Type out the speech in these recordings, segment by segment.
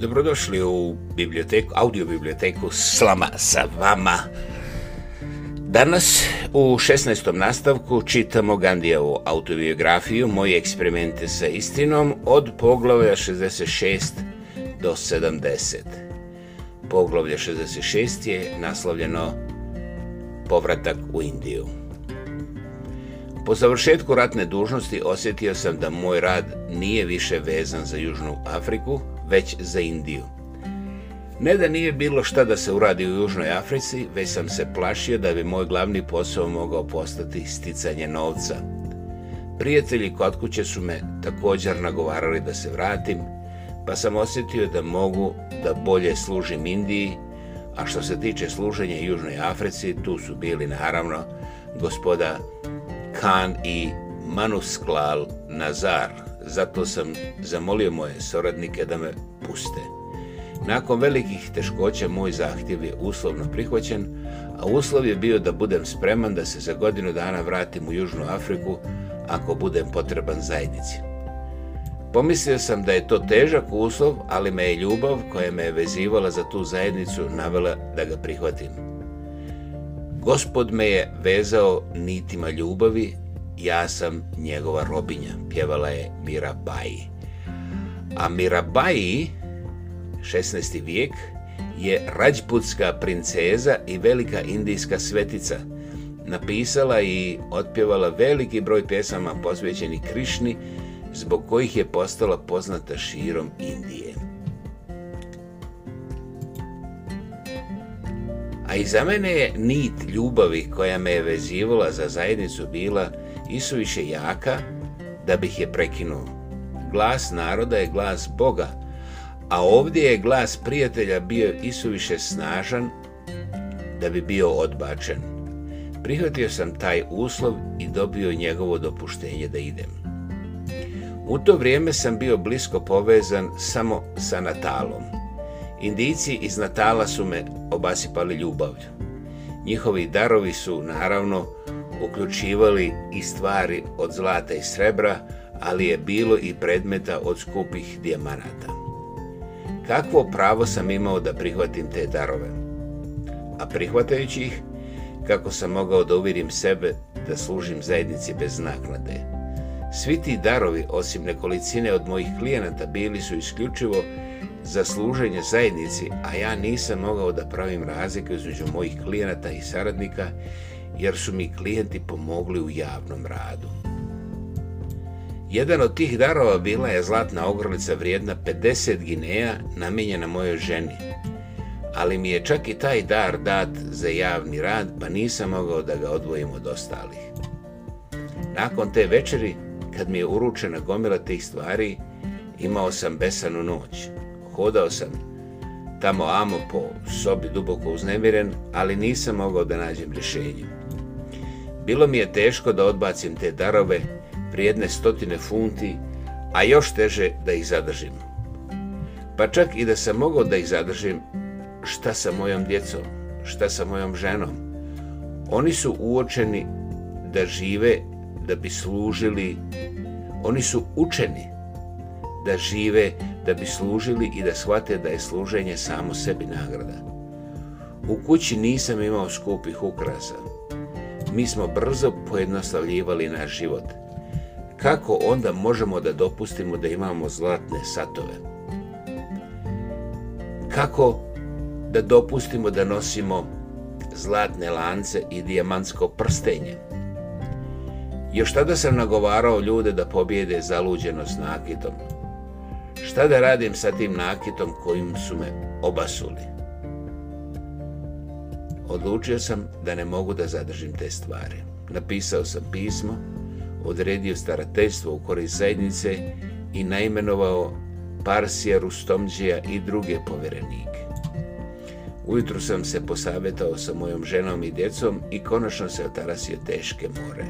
Dobrodošli u biblioteku, audio biblioteku Slama sa vama. Danas u 16. nastavku čitamo Gandijevu autobiografiju Moje eksperimente sa istinom od poglavlja 66 do 70. Poglavlje 66 je naslovljeno Povratak u Indiju. Po završetku ratne dužnosti osjetio sam da moj rad nije više vezan za Južnu Afriku, već za Indiju. Ne da nije bilo šta da se uradi u Južnoj Africi, već sam se plašio da bi moj glavni posao mogao postati sticanje novca. Prijatelji kod kuće su me također nagovarali da se vratim, pa sam osjetio da mogu da bolje služim Indiji, a što se tiče služenja Južnoj Africi, tu su bili naravno gospoda Khan i Manusklal Nazar zato sam zamolio moje soradnike da me puste. Nakon velikih teškoća moj zahtjev je uslovno prihvaćen, a uslov je bio da budem spreman da se za godinu dana vratim u Južnu Afriku ako budem potreban zajednici. Pomislio sam da je to težak uslov, ali me je ljubav koja me je vezivala za tu zajednicu navela da ga prihvatim. Gospod me je vezao nitima ljubavi ja sam njegova robinja, pjevala je Mirabai. A Mirabai, 16. vijek, je rađputska princeza i velika indijska svetica. Napisala i otpjevala veliki broj pjesama posvećeni Krišni, zbog kojih je postala poznata širom Indije. A i za mene je nit ljubavi koja me je vezivala za zajednicu bila isuviše jaka da bih je prekinuo. Glas naroda je glas Boga, a ovdje je glas prijatelja bio isuviše snažan da bi bio odbačen. Prihvatio sam taj uslov i dobio njegovo dopuštenje da idem. U to vrijeme sam bio blisko povezan samo sa Natalom. Indijci iz Natala su me obasipali ljubavlju. Njihovi darovi su, naravno, uključivali i stvari od zlata i srebra, ali je bilo i predmeta od skupih dijamanata. Kakvo pravo sam imao da prihvatim te darove? A prihvatajući ih, kako sam mogao da uvidim sebe da služim zajednici bez naknade. Svi ti darovi, osim nekolicine od mojih klijenata, bili su isključivo za služenje zajednici, a ja nisam mogao da pravim razliku između mojih klijenata i saradnika jer su mi klijenti pomogli u javnom radu. Jedan od tih darova bila je zlatna ogrlica vrijedna 50 gineja namijenjena mojoj ženi. Ali mi je čak i taj dar dat za javni rad, pa nisam mogao da ga odvojim od ostalih. Nakon te večeri, kad mi je uručena gomila tih stvari, imao sam besanu noć. Hodao sam tamo amo po sobi duboko uznemiren, ali nisam mogao da nađem rješenje. Bilo mi je teško da odbacim te darove prijedne stotine funti, a još teže da ih zadržim. Pa čak i da sam mogao da ih zadržim, šta sa mojom djecom, šta sa mojom ženom. Oni su uočeni da žive, da bi služili, oni su učeni da žive, da bi služili i da shvate da je služenje samo sebi nagrada. U kući nisam imao skupih ukrasa, mi smo brzo pojednostavljivali naš život. Kako onda možemo da dopustimo da imamo zlatne satove? Kako da dopustimo da nosimo zlatne lance i dijamantsko prstenje? Još tada sam nagovarao ljude da zaluđeno zaluđenost nakitom. Šta da radim sa tim nakitom kojim su me obasuli? Odlučio sam da ne mogu da zadržim te stvari. Napisao sam pismo, odredio starateljstvo u korist zajednice i naimenovao Parsija Rustomđija i druge poverenike. Ujutru sam se posavjetao sa mojom ženom i djecom i konačno se otarasio teške more.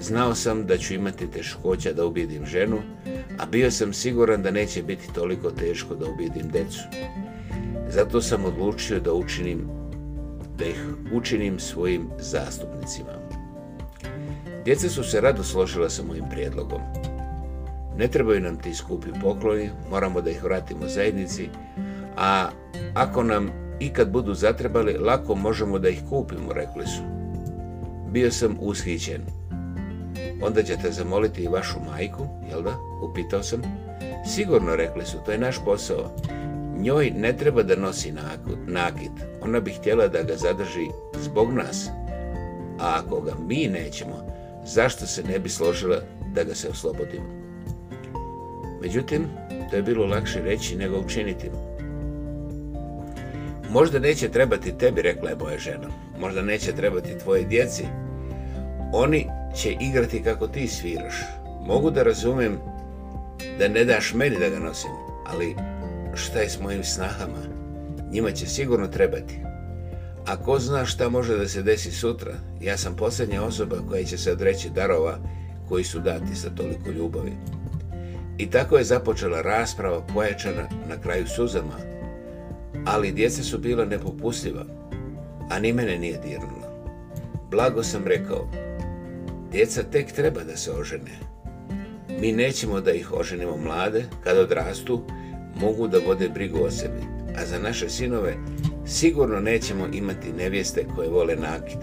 Znao sam da ću imati teškoća da ubijedim ženu, a bio sam siguran da neće biti toliko teško da ubijedim djecu. Zato sam odlučio da učinim da ih učinim svojim zastupnicima. Djeca su se rado složila sa mojim prijedlogom. Ne trebaju nam ti skupi pokloni, moramo da ih vratimo zajednici, a ako nam ikad budu zatrebali, lako možemo da ih kupimo, rekli su. Bio sam ushićen. Onda ćete zamoliti i vašu majku, jel da? Upitao sam. Sigurno, rekli su, to je naš posao njoj ne treba da nosi nakit. Ona bi htjela da ga zadrži zbog nas. A ako ga mi nećemo, zašto se ne bi složila da ga se oslobodimo? Međutim, to je bilo lakše reći nego učiniti. Možda neće trebati tebi, rekla je moja žena. Možda neće trebati tvoje djeci. Oni će igrati kako ti sviraš. Mogu da razumijem da ne daš meni da ga nosim, ali šta je s mojim snahama? Njima će sigurno trebati. A ko zna šta može da se desi sutra? Ja sam posljednja osoba koja će se odreći darova koji su dati sa toliko ljubavi. I tako je započela rasprava pojačana na kraju suzama, ali djeca su bila nepopustljiva, a ni mene nije dirnula. Blago sam rekao, djeca tek treba da se ožene. Mi nećemo da ih oženimo mlade, kad odrastu, mogu da vode brigu o sebi, a za naše sinove sigurno nećemo imati nevijeste koje vole nakit.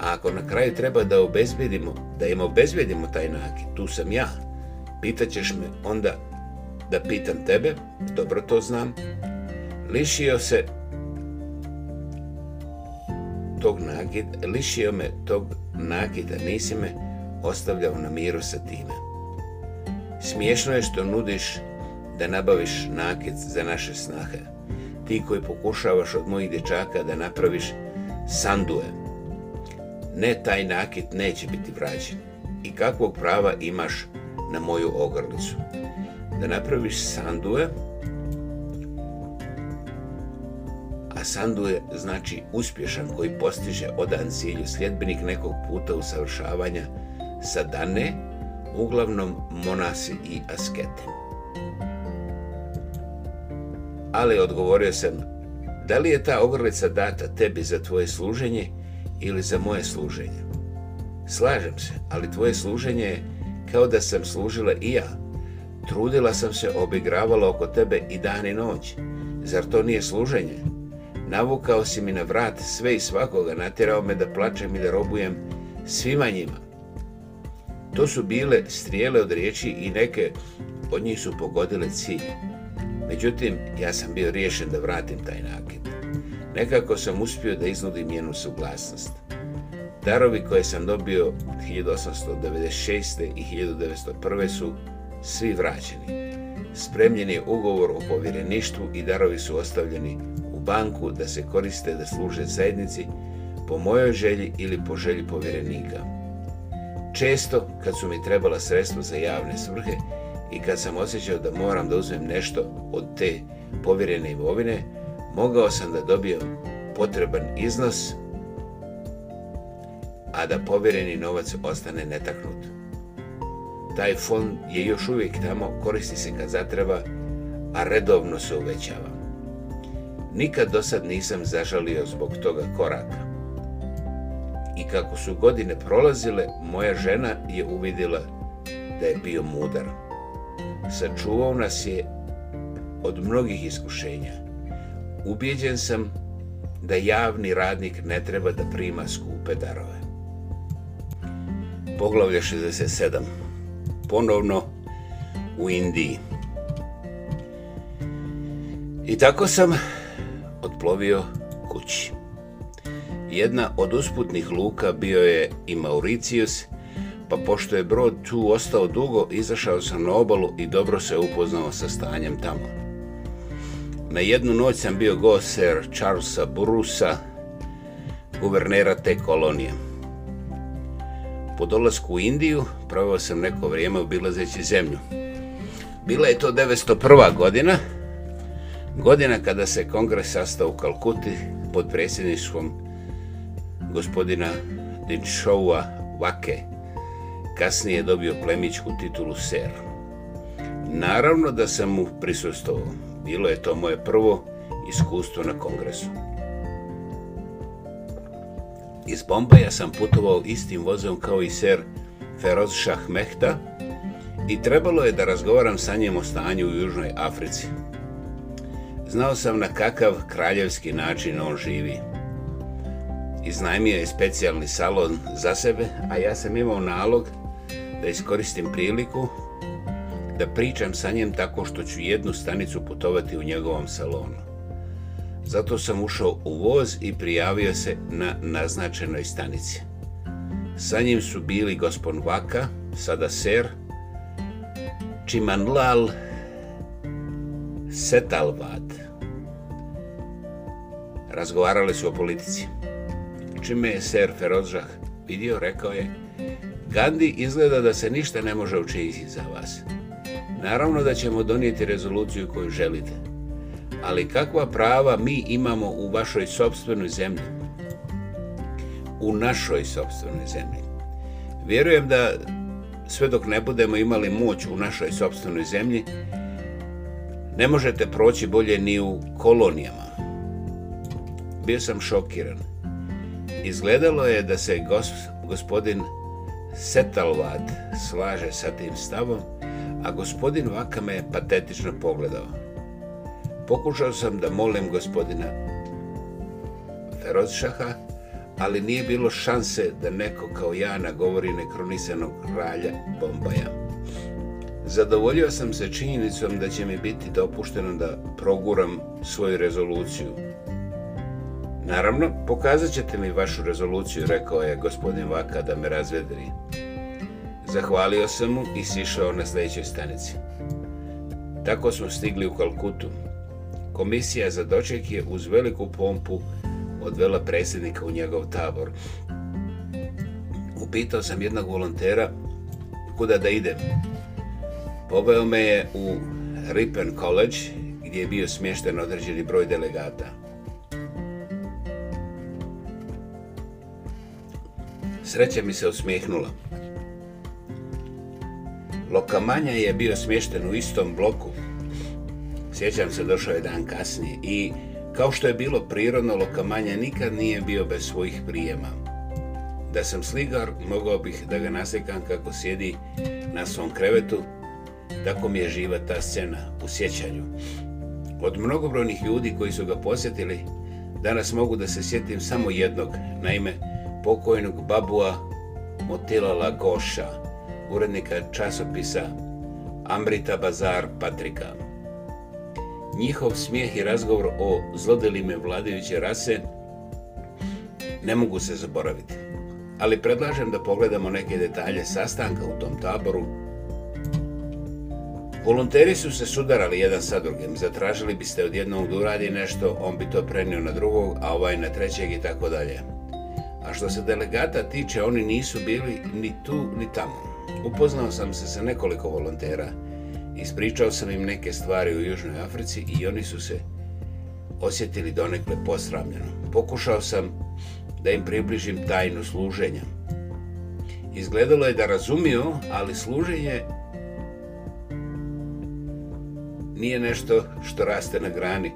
A ako na kraju treba da obezbedimo, da im obezbedimo taj nakit, tu sam ja. Pitaćeš me onda da pitam tebe, dobro to znam. Lišio se tog nakida, lišio me tog nakida, nisi me ostavljao na miru sa time. Smiješno je što nudiš da nabaviš nakit za naše snahe. Ti koji pokušavaš od mojih dječaka da napraviš sandue. Ne, taj nakit neće biti vraćen. I kakvog prava imaš na moju ogrlicu? Da napraviš sandue, a sanduje znači uspješan koji postiže odan cilj sljedbenik nekog puta usavršavanja dane, uglavnom monasi i askete ali odgovorio sam, da li je ta ogrlica data tebi za tvoje služenje ili za moje služenje? Slažem se, ali tvoje služenje je kao da sam služila i ja. Trudila sam se, obigravala oko tebe i dan i noć. Zar to nije služenje? Navukao si mi na vrat sve i svakoga, natjerao me da plačem i da robujem svima njima. To su bile strijele od riječi i neke od njih su pogodile cilj. Međutim, ja sam bio riješen da vratim taj nakit. Nekako sam uspio da iznudim njenu suglasnost. Darovi koje sam dobio 1896. i 1901. su svi vraćeni. Spremljen je ugovor o povjereništvu i darovi su ostavljeni u banku da se koriste da služe zajednici po mojoj želji ili po želji povjerenika. Često, kad su mi trebala sredstva za javne svrhe, i kad sam osjećao da moram da uzmem nešto od te povjerene imovine, mogao sam da dobijem potreban iznos, a da povjereni novac ostane netaknut. Taj fond je još uvijek tamo, koristi se kad zatreba, a redovno se uvećava. Nikad do sad nisam zažalio zbog toga koraka. I kako su godine prolazile, moja žena je uvidjela da je bio mudar sačuvao nas je od mnogih iskušenja. Ubijeđen sam da javni radnik ne treba da prima skupe darove. Poglavlje 67. Ponovno u Indiji. I tako sam odplovio kući. Jedna od usputnih luka bio je i Mauricius pa pošto je brod tu ostao dugo, izašao sam na obalu i dobro se upoznao sa stanjem tamo. Na jednu noć sam bio goser Charlesa Burusa guvernera te kolonije. Po dolasku u Indiju proveo sam neko vrijeme obilazeći zemlju. Bila je to 901. godina, godina kada se kongres sastao u Kalkuti pod predsjedništvom gospodina Dinšova Vake, kasnije je dobio plemičku titulu ser. Naravno da sam mu prisustovao. Bilo je to moje prvo iskustvo na kongresu. Iz Bombaja sam putovao istim vozom kao i ser Feroz Shah Mehta i trebalo je da razgovaram sa njim o stanju u Južnoj Africi. Znao sam na kakav kraljevski način on živi. Iznajmio je specijalni salon za sebe, a ja sam imao nalog da iskoristim priliku da pričam sa njim tako što ću jednu stanicu putovati u njegovom salonu. Zato sam ušao u voz i prijavio se na naznačenoj stanici. Sa njim su bili gospon Vaka, sada ser, Čimanlal Setalvad. Razgovarali su o politici. Čime je ser Ferozžah vidio, rekao je, Gandhi izgleda da se ništa ne može učiniti za vas. Naravno da ćemo donijeti rezoluciju koju želite. Ali kakva prava mi imamo u vašoj sopstvenoj zemlji? U našoj sopstvenoj zemlji. Vjerujem da sve dok ne budemo imali moć u našoj sobstvenoj zemlji, ne možete proći bolje ni u kolonijama. Bio sam šokiran. Izgledalo je da se gospodin Setalvad slaže sa tim stavom, a gospodin Vaka me je patetično pogledao. Pokušao sam da molim gospodina Ferozšaha, ali nije bilo šanse da neko kao ja nagovori nekronisanog kralja Bombaja. Zadovoljio sam se činjenicom da će mi biti dopušteno da proguram svoju rezoluciju, Naravno, pokazat ćete mi vašu rezoluciju, rekao je gospodin Vaka da me razvedri. Zahvalio sam mu i sišao na sljedećoj stanici. Tako smo stigli u Kalkutu. Komisija za doček je uz veliku pompu odvela predsjednika u njegov tabor. Upitao sam jednog volontera kuda da idem. Poveo me je u Ripon College gdje je bio smješten određeni broj delegata. Sreća mi se osmijehnula. Lokamanja je bio smješten u istom bloku. Sjećam se, došao je dan kasnije i kao što je bilo prirodno, Lokamanja nikad nije bio bez svojih prijema. Da sam sligar, mogao bih da ga nasekam kako sjedi na svom krevetu, tako mi je živa ta scena u sjećanju. Od mnogobrojnih ljudi koji su ga posjetili, danas mogu da se sjetim samo jednog, naime pokojnog babua Motila Goša, urednika časopisa Amrita Bazar Patrika. Njihov smijeh i razgovor o zlodelime vladajuće rase ne mogu se zaboraviti. Ali predlažem da pogledamo neke detalje sastanka u tom taboru. Volonteri su se sudarali jedan sa drugim, zatražili biste od jednog da uradi nešto, on bi to prenio na drugog, a ovaj na trećeg i tako dalje. A što se delegata tiče, oni nisu bili ni tu ni tamo. Upoznao sam se sa nekoliko volontera, ispričao sam im neke stvari u Južnoj Africi i oni su se osjetili donekle posramljeno. Pokušao sam da im približim tajnu služenja. Izgledalo je da razumiju, ali služenje nije nešto što raste na grani.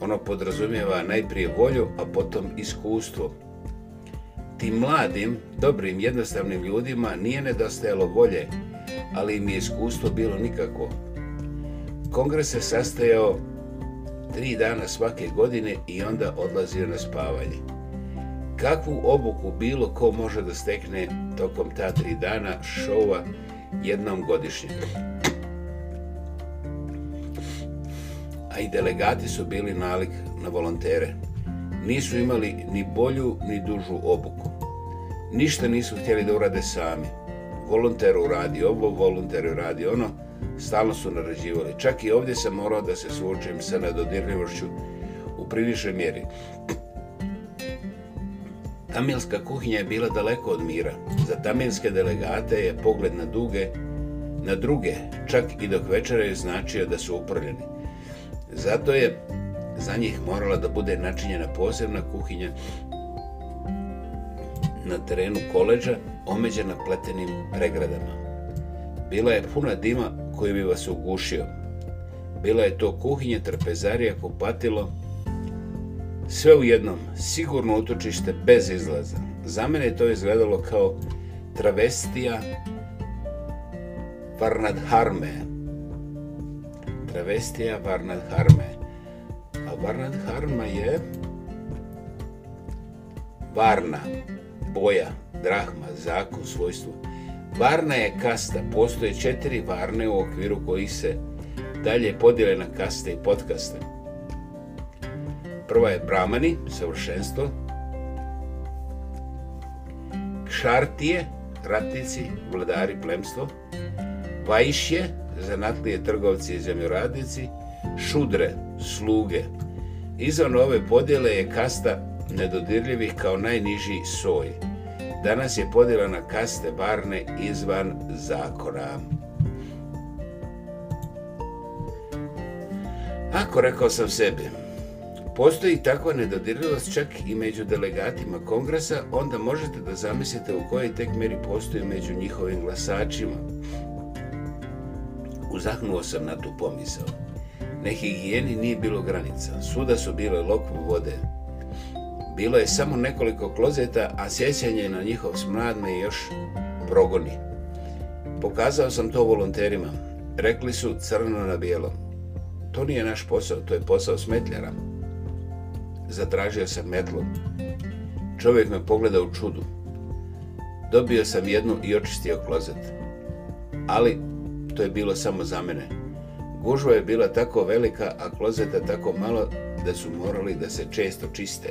Ono podrazumijeva najprije volju, a potom iskustvo. Tim mladim, dobrim, jednostavnim ljudima nije nedostajalo volje, ali im je iskustvo bilo nikako. Kongres se sastajao tri dana svake godine i onda odlazio na spavanje. Kakvu obuku bilo ko može da stekne tokom ta tri dana šova jednom godišnje? A i delegati su bili nalik na volontere nisu imali ni bolju ni dužu obuku. Ništa nisu htjeli da urade sami. Volonter uradi ovo, volonter uradi ono, stalno su narađivali. Čak i ovdje sam morao da se suočim sa nedodirljivošću u priličnoj mjeri. Tamilska kuhinja je bila daleko od mira. Za tamilske delegate je pogled na duge, na druge, čak i dok večera je značio da su uprljeni. Zato je za njih morala da bude načinjena posebna kuhinja na terenu koleđa omeđena pletenim pregradama. Bila je puna dima koji bi vas ugušio. Bila je to kuhinja, trpezarija, kupatilo, sve u jednom, sigurno utočište bez izlaza. Za mene je to izgledalo kao travestija Varnad Travestija Varnad Varna Harma je varna, boja, drahma, zakon, svojstvo. Varna je kasta, postoje četiri varne u okviru koji se dalje podijele na kaste i podkaste. Prva je bramani, savršenstvo, kšartije, ratnici, vladari, plemstvo, vajšje, zanatlije, trgovci i zemljoradnici, šudre, sluge, Izvan ove podjele je kasta nedodirljivih kao najniži soj. Danas je podjela na kaste barne izvan zakona. Ako rekao sam sebi, postoji takva nedodirljivost čak i među delegatima kongresa, onda možete da zamislite u kojoj tek meri postoji među njihovim glasačima. Uzahnuo sam na tu pomisao. Ne higijeni nije bilo granica, svuda su bile lokvu vode. Bilo je samo nekoliko klozeta, a sjećanje na njihov smrad me još progoni. Pokazao sam to volonterima. Rekli su crno na bijelo. To nije naš posao, to je posao smetljara. Zatražio sam metlu. Čovjek me pogleda u čudu. Dobio sam jednu i očistio klozet. Ali to je bilo samo za mene. Gužva je bila tako velika, a klozeta tako malo da su morali da se često čiste.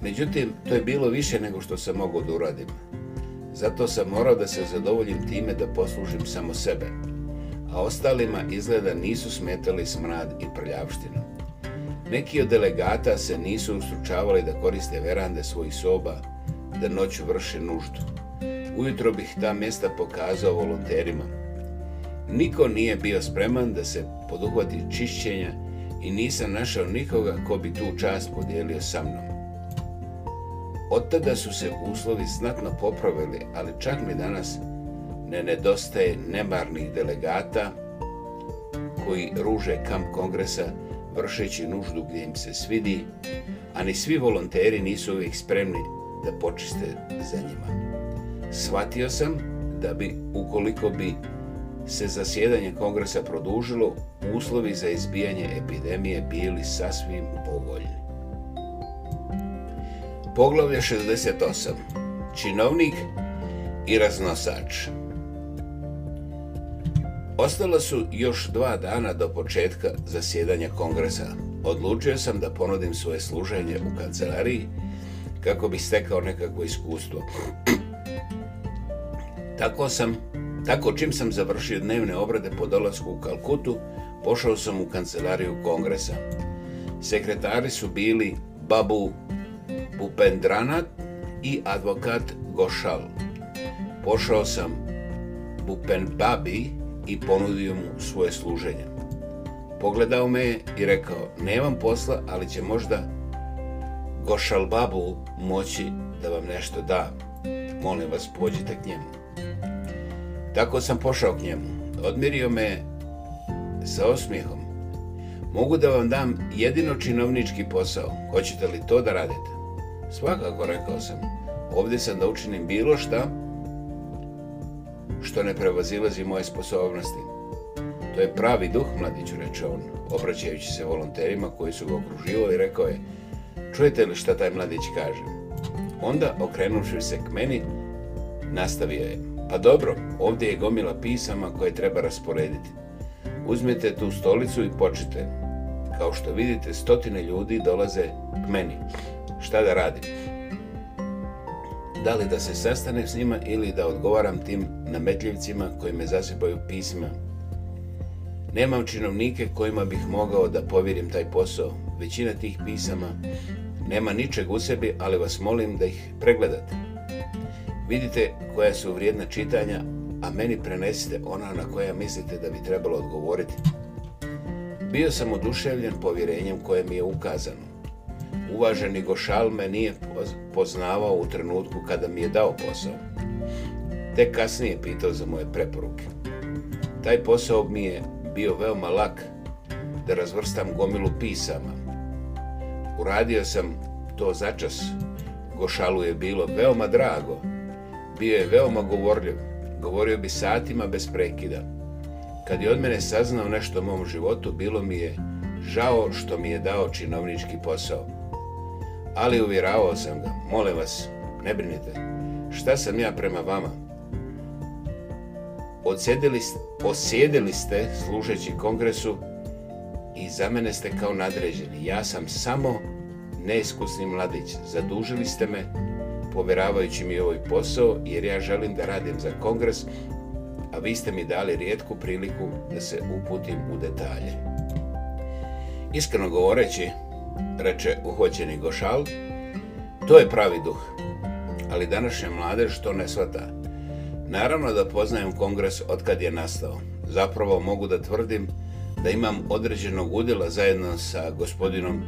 Međutim, to je bilo više nego što sam mogao da uradim. Zato sam morao da se zadovoljim time da poslužim samo sebe. A ostalima izgleda nisu smetali smrad i prljavštinu. Neki od delegata se nisu ustručavali da koriste verande svojih soba, da noću vrše nuždu. Ujutro bih ta mjesta pokazao volonterima, Niko nije bio spreman da se poduhvati čišćenja i nisam našao nikoga ko bi tu čast podijelio sa mnom. Od tada su se uslovi znatno popravili, ali čak mi danas ne nedostaje nemarnih delegata koji ruže kamp kongresa vršeći nuždu gdje im se svidi, a ni svi volonteri nisu uvijek spremni da počiste za njima. Shvatio sam da bi, ukoliko bi se zasjedanje kongresa produžilo, uslovi za izbijanje epidemije bili sasvim povoljni. Poglavlje 68. Činovnik i raznosač. Ostala su još dva dana do početka zasjedanja kongresa. Odlučio sam da ponudim svoje služenje u kancelariji kako bi stekao nekako iskustvo. Tako sam tako čim sam završio dnevne obrade po dolasku u Kalkutu, pošao sam u kancelariju kongresa. Sekretari su bili Babu Bupendranat i advokat Gošal. Pošao sam Bupen Babi i ponudio mu svoje služenje. Pogledao me i rekao, nemam posla, ali će možda Gošal Babu moći da vam nešto da. Molim vas, pođite k njemu. Tako sam pošao k njemu. Odmirio me sa osmijehom. Mogu da vam dam jedino činovnički posao. Hoćete li to da radite? Svakako, rekao sam. Ovdje sam da učinim bilo šta što ne prevazilazi moje sposobnosti. To je pravi duh, mladiću, reče on, obraćajući se volonterima koji su ga okruživali, rekao je, čujete li šta taj mladić kaže? Onda, okrenuvši se k meni, nastavio je, a dobro, ovdje je gomila pisama koje treba rasporediti. Uzmite tu stolicu i počite. Kao što vidite, stotine ljudi dolaze k meni. Šta da radim? Da li da se sastanem s njima ili da odgovaram tim nametljivcima koji me zasipaju pisma? Nemam činovnike kojima bih mogao da povjerim taj posao. Većina tih pisama nema ničeg u sebi, ali vas molim da ih pregledate. Vidite koja su vrijedna čitanja, a meni prenesite ona na koja mislite da bi trebalo odgovoriti. Bio sam oduševljen povjerenjem koje mi je ukazano. Uvaženi Gošal me nije poznavao u trenutku kada mi je dao posao. Tek kasnije pitao za moje preporuke. Taj posao mi je bio veoma lak da razvrstam gomilu pisama. Uradio sam to začas. Gošalu je bilo veoma drago bio je veoma govorljiv, govorio bi satima bez prekida. Kad je od mene saznao nešto o mom životu, bilo mi je žao što mi je dao činovnički posao. Ali uvjeravao sam ga, molim vas, ne brinite, šta sam ja prema vama? Odsjedili, osjedili ste služeći kongresu i za mene ste kao nadređeni. Ja sam samo neiskusni mladić. Zadužili ste me povjeravajući mi ovaj posao jer ja želim da radim za kongres, a vi ste mi dali rijetku priliku da se uputim u detalje. Iskreno govoreći, reče uhoćeni Gošal, to je pravi duh, ali današnja mladež to ne svata. Naravno da poznajem kongres kad je nastao. Zapravo mogu da tvrdim da imam određenog udjela zajedno sa gospodinom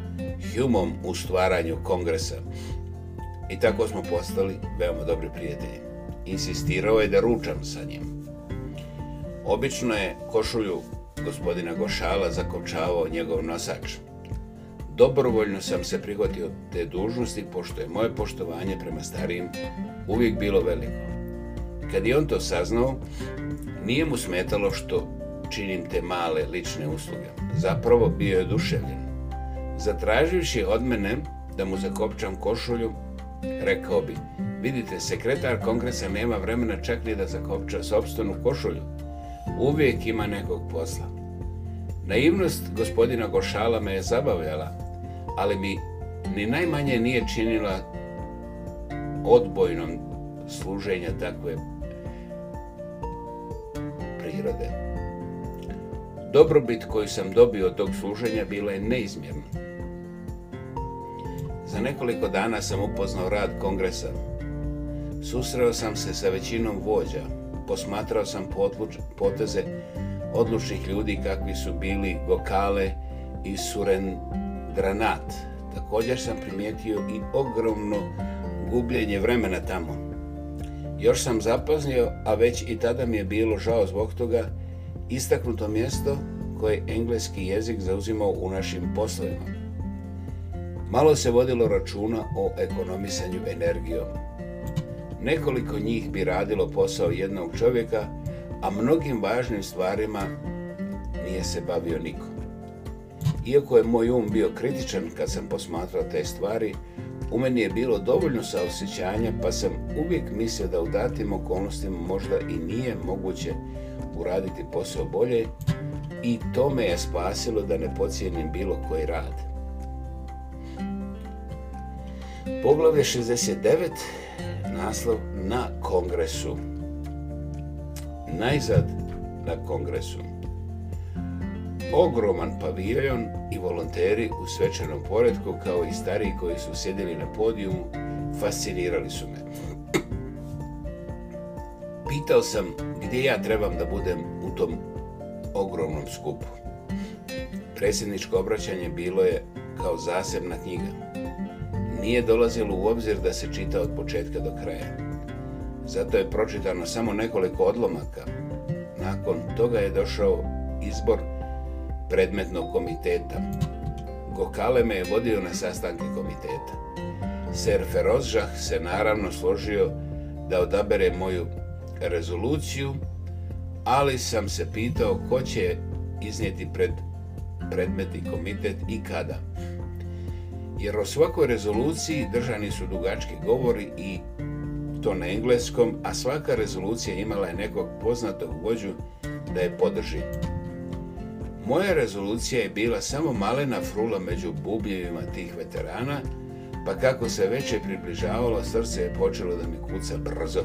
Humom u stvaranju kongresa. I tako smo postali veoma dobri prijatelji. Insistirao je da ručam sa njim. Obično je košulju gospodina Gošala zakočavao njegov nosač. Dobrovoljno sam se prihvatio te dužnosti, pošto je moje poštovanje prema starijim uvijek bilo veliko. Kad je on to saznao, nije mu smetalo što činim te male lične usluge. Zapravo bio je duševljen. Zatraživši od mene da mu zakopčam košulju, Rekao bi, vidite, sekretar kongresa nema vremena čak ni da zakopča sobstvenu košulju. Uvijek ima nekog posla. Naivnost gospodina Gošala me je zabavljala, ali mi ni najmanje nije činila odbojnom služenja takve prirode. Dobrobit koju sam dobio od tog služenja bila je neizmjerna. Za nekoliko dana sam upoznao rad kongresa. Susreo sam se sa većinom vođa, posmatrao sam poteze odlučnih ljudi kakvi su bili Gokale i Suren Granat. Također sam primijetio i ogromno gubljenje vremena tamo. Još sam zapaznio, a već i tada mi je bilo žao zbog toga, istaknuto mjesto koje engleski jezik zauzimao u našim poslovima. Malo se vodilo računa o ekonomisanju energijom. Nekoliko njih bi radilo posao jednog čovjeka, a mnogim važnim stvarima nije se bavio niko. Iako je moj um bio kritičan kad sam posmatrao te stvari, u meni je bilo dovoljno saosjećanja pa sam uvijek mislio da u datim okolnostima možda i nije moguće uraditi posao bolje i to me je spasilo da ne pocijenim bilo koji rad. Poglavlje 69, naslov na kongresu. Najzad na kongresu. Ogroman paviljon i volonteri u svečanom poredku kao i stariji koji su sjedili na podijumu fascinirali su me. Pitao sam gdje ja trebam da budem u tom ogromnom skupu. Predsjedničko obraćanje bilo je kao zasebna knjiga nije dolazilo u obzir da se čita od početka do kraja. Zato je pročitano samo nekoliko odlomaka. Nakon toga je došao izbor predmetnog komiteta. Gokale me je vodio na sastanke komiteta. Ser Ferozžah se naravno složio da odabere moju rezoluciju, ali sam se pitao ko će iznijeti pred predmetni komitet i kada jer o svakoj rezoluciji držani su dugački govori i to na engleskom, a svaka rezolucija imala je nekog poznatog vođu da je podrži. Moja rezolucija je bila samo malena frula među bubljevima tih veterana, pa kako se je približavalo, srce je počelo da mi kuca brzo.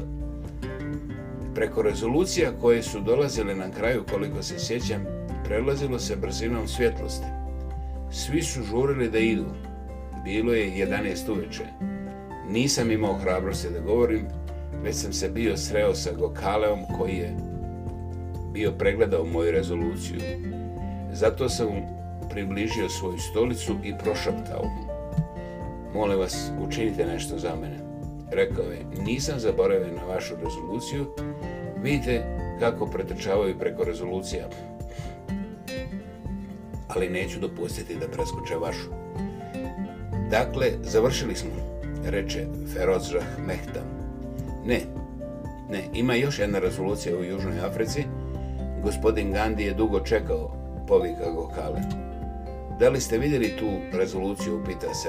Preko rezolucija koje su dolazile na kraju, koliko se sjećam, prelazilo se brzinom svjetlosti. Svi su žurili da idu, bilo je 11 uveče. Nisam imao hrabrosti da govorim, već sam se bio sreo sa Gokaleom koji je bio pregledao moju rezoluciju. Zato sam približio svoju stolicu i prošaptao mu. Mole vas, učinite nešto za mene. Rekao je, nisam zaboravio na vašu rezoluciju, vidite kako pretrčavaju preko rezolucija. Ali neću dopustiti da preskoče vašu. Dakle, završili smo, reče Ferozrah Mehta. Ne, ne, ima još jedna rezolucija u Južnoj Africi. Gospodin Gandhi je dugo čekao, povika Gokale. Da li ste vidjeli tu rezoluciju, pita se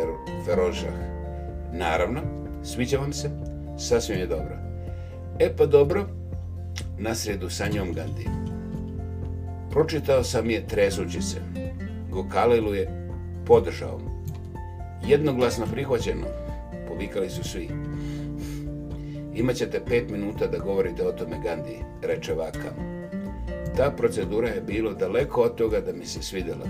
Naravno, sviđa vam se, sasvim je dobro. E pa dobro, sredu sa njom Gandhi. Pročitao sam je trezući se. Gokalilu je podržao jednoglasno prihvaćeno, povikali su svi. Imaćete pet minuta da govorite o tome Gandhi, reče Vaka. Ta procedura je bilo daleko od toga da mi se svidjela.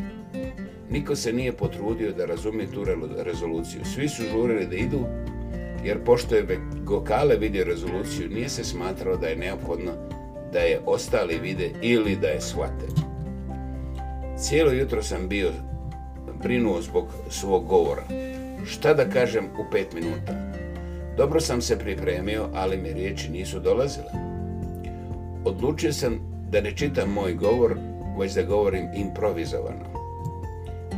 Niko se nije potrudio da razumije tu rezoluciju. Svi su žurili da idu, jer pošto je Gokale vidio rezoluciju, nije se smatralo da je neophodno da je ostali vide ili da je shvate. Cijelo jutro sam bio brinuo zbog svog govora. Šta da kažem u pet minuta? Dobro sam se pripremio, ali mi riječi nisu dolazile. Odlučio sam da ne čitam moj govor, već da govorim improvizovano.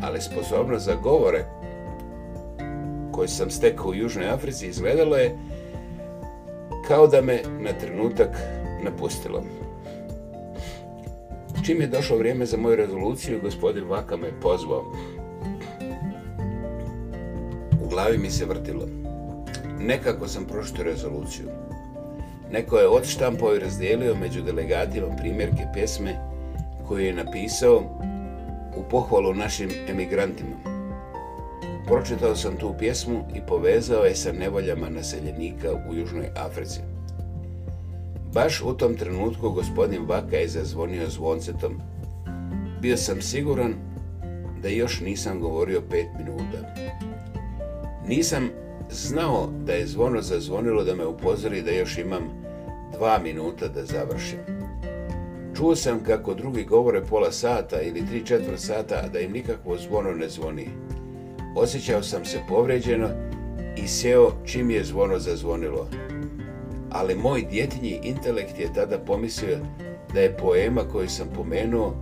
Ali sposobnost za govore koje sam stekao u Južnoj Africi izgledalo je kao da me na trenutak napustilo. Čim je došlo vrijeme za moju rezoluciju, gospodin Vaka me pozvao glavi mi se vrtilo. Nekako sam prošto rezoluciju. Neko je odštampao i razdijelio među delegatima primjerke pjesme koju je napisao u pohvalu našim emigrantima. Pročitao sam tu pjesmu i povezao je sa nevoljama naseljenika u Južnoj Africi. Baš u tom trenutku gospodin Vaka je zazvonio zvoncetom. Bio sam siguran da još nisam govorio pet minuta. Nisam znao da je zvono zazvonilo da me upozori da još imam dva minuta da završim. Čuo sam kako drugi govore pola sata ili tri četvr sata, a da im nikakvo zvono ne zvoni. Osjećao sam se povređeno i seo čim je zvono zazvonilo. Ali moj djetinji intelekt je tada pomislio da je poema koju sam pomenuo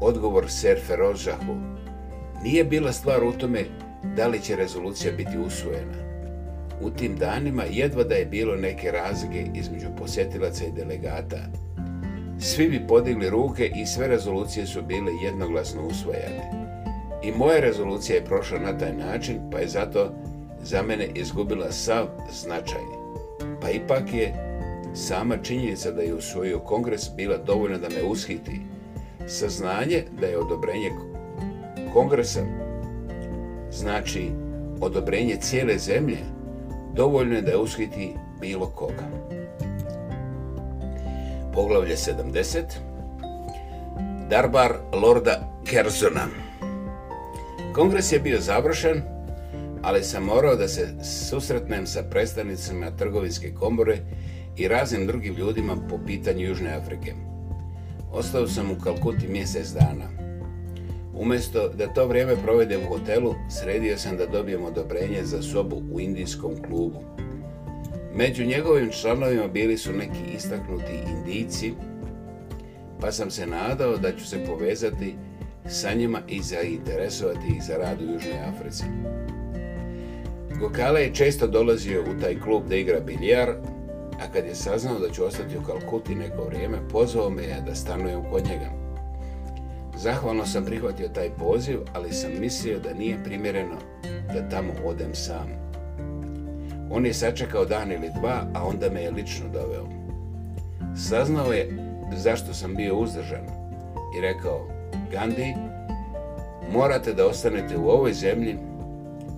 odgovor Rožahu. Nije bila stvar u tome da li će rezolucija biti usvojena. U tim danima jedva da je bilo neke razlike između posjetilaca i delegata. Svi bi podigli ruke i sve rezolucije su bile jednoglasno usvojene. I moja rezolucija je prošla na taj način, pa je zato za mene izgubila sav značaj. Pa ipak je sama činjenica da je usvojio kongres bila dovoljna da me ushiti. Saznanje da je odobrenje kongresa znači odobrenje cijele zemlje, dovoljno je da ushiti bilo koga. Poglavlje 70. Darbar Lorda Kersona Kongres je bio završen, ali sam morao da se susretnem sa predstavnicima trgovinske komore i raznim drugim ljudima po pitanju Južne Afrike. Ostao sam u Kalkuti mjesec dana. Umjesto da to vrijeme provedem u hotelu, sredio sam da dobijem odobrenje za sobu u indijskom klubu. Među njegovim članovima bili su neki istaknuti indijci, pa sam se nadao da ću se povezati sa njima i zainteresovati ih za rad u Južnoj Africi. Gokala je često dolazio u taj klub da igra biljar, a kad je saznao da ću ostati u Kalkuti neko vrijeme, pozvao me je da stanujem kod njega. Zahvalno sam prihvatio taj poziv, ali sam mislio da nije primjereno da tamo odem sam. On je sačekao dan ili dva, a onda me je lično doveo. Saznao je zašto sam bio uzdržan i rekao, Gandhi, morate da ostanete u ovoj zemlji,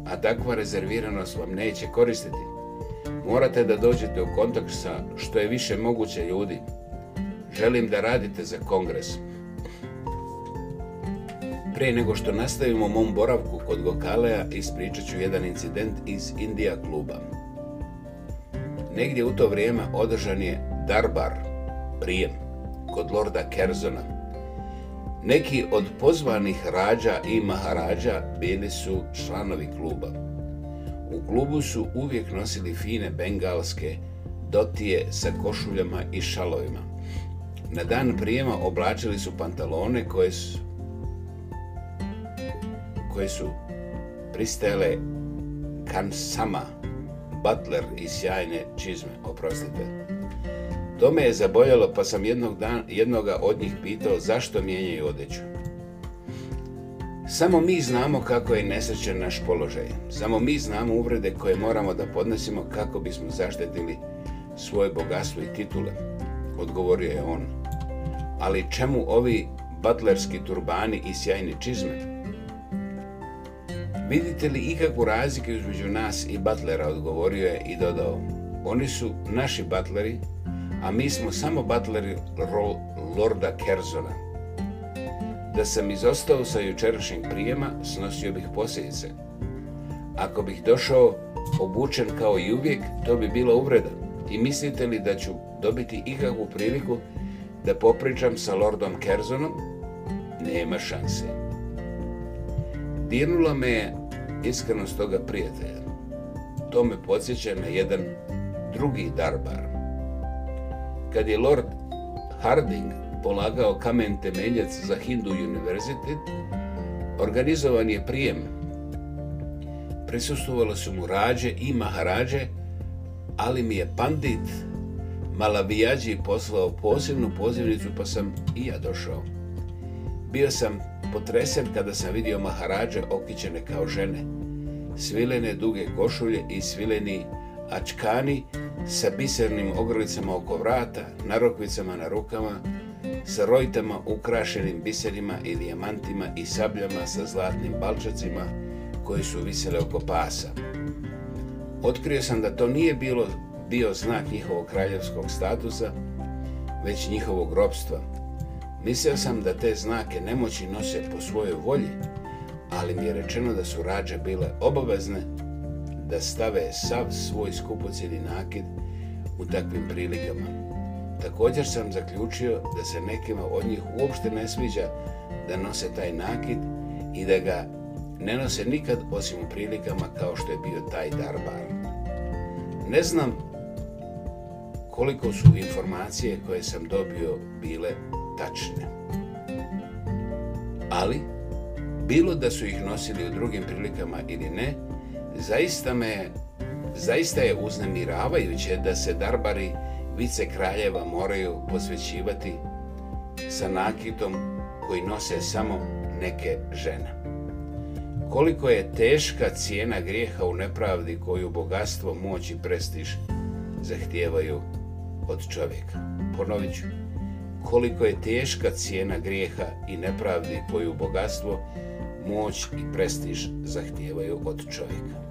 a takva rezerviranost vam neće koristiti. Morate da dođete u kontakt sa što je više moguće ljudi. Želim da radite za kongres. Prije nego što nastavimo mom boravku kod Gokalea, ispričat ću jedan incident iz Indija kluba. Negdje u to vrijeme održan je Darbar, prijem, kod Lorda Kerzona. Neki od pozvanih rađa i maharađa bili su članovi kluba. U klubu su uvijek nosili fine bengalske dotije sa košuljama i šalovima. Na dan prijema oblačili su pantalone koje su koje su pristele sama Butler i sjajne čizme, oprostite. To me je zaboljalo pa sam jednog dan, jednoga od njih pitao zašto mijenjaju odeću. Samo mi znamo kako je nesrećen naš položaj. Samo mi znamo uvrede koje moramo da podnesimo kako bismo zaštitili svoje bogatstvo i titule, odgovorio je on. Ali čemu ovi butlerski turbani i sjajni čizme? Vidite li ikakvu razliku između nas i Butlera, odgovorio je i dodao. Oni su naši Butleri, a mi smo samo Butleri Lorda Kerzona. Da sam izostao sa jučerašnjeg prijema, snosio bih posljedice. Ako bih došao obučen kao i uvijek, to bi bilo uvreda. I mislite li da ću dobiti ikakvu priliku da popričam sa Lordom Kerzonom? Nema šanse. Dirnula me je iskrenost toga prijatelja. To me podsjeća na jedan drugi darbar. Kad je Lord Harding polagao kamen temeljac za Hindu University, organizovan je prijem. Prisustovalo su mu rađe i maharađe, ali mi je pandit Malavijađi poslao posebnu pozivnicu pa sam i ja došao. Bio sam potresen kada sam vidio maharađe okićene kao žene, svilene duge košulje i svileni ačkani sa bisernim ogrlicama oko vrata, narokvicama na rukama, sa rojtama ukrašenim biserima i dijamantima i sabljama sa zlatnim balčacima koji su visele oko pasa. Otkrio sam da to nije bilo bio znak njihovog kraljevskog statusa, već njihovog robstva, Mislio sam da te znake nemoći nose po svojoj volji, ali mi je rečeno da su rađe bile obavezne da stave sav svoj skupocjeni nakid u takvim prilikama. Također sam zaključio da se nekima od njih uopšte ne sviđa da nose taj nakid i da ga ne nose nikad osim u prilikama kao što je bio taj darbar. Ne znam koliko su informacije koje sam dobio bile tačne. Ali, bilo da su ih nosili u drugim prilikama ili ne, zaista me zaista je uznemiravajuće da se darbari vice kraljeva moraju posvećivati sa nakitom koji nose samo neke žene. Koliko je teška cijena grijeha u nepravdi koju bogatstvo, moć i prestiž zahtijevaju od čovjeka. Ponovit ću, koliko je teška cijena grijeha i nepravdi koju bogatstvo, moć i prestiž zahtijevaju od čovjeka.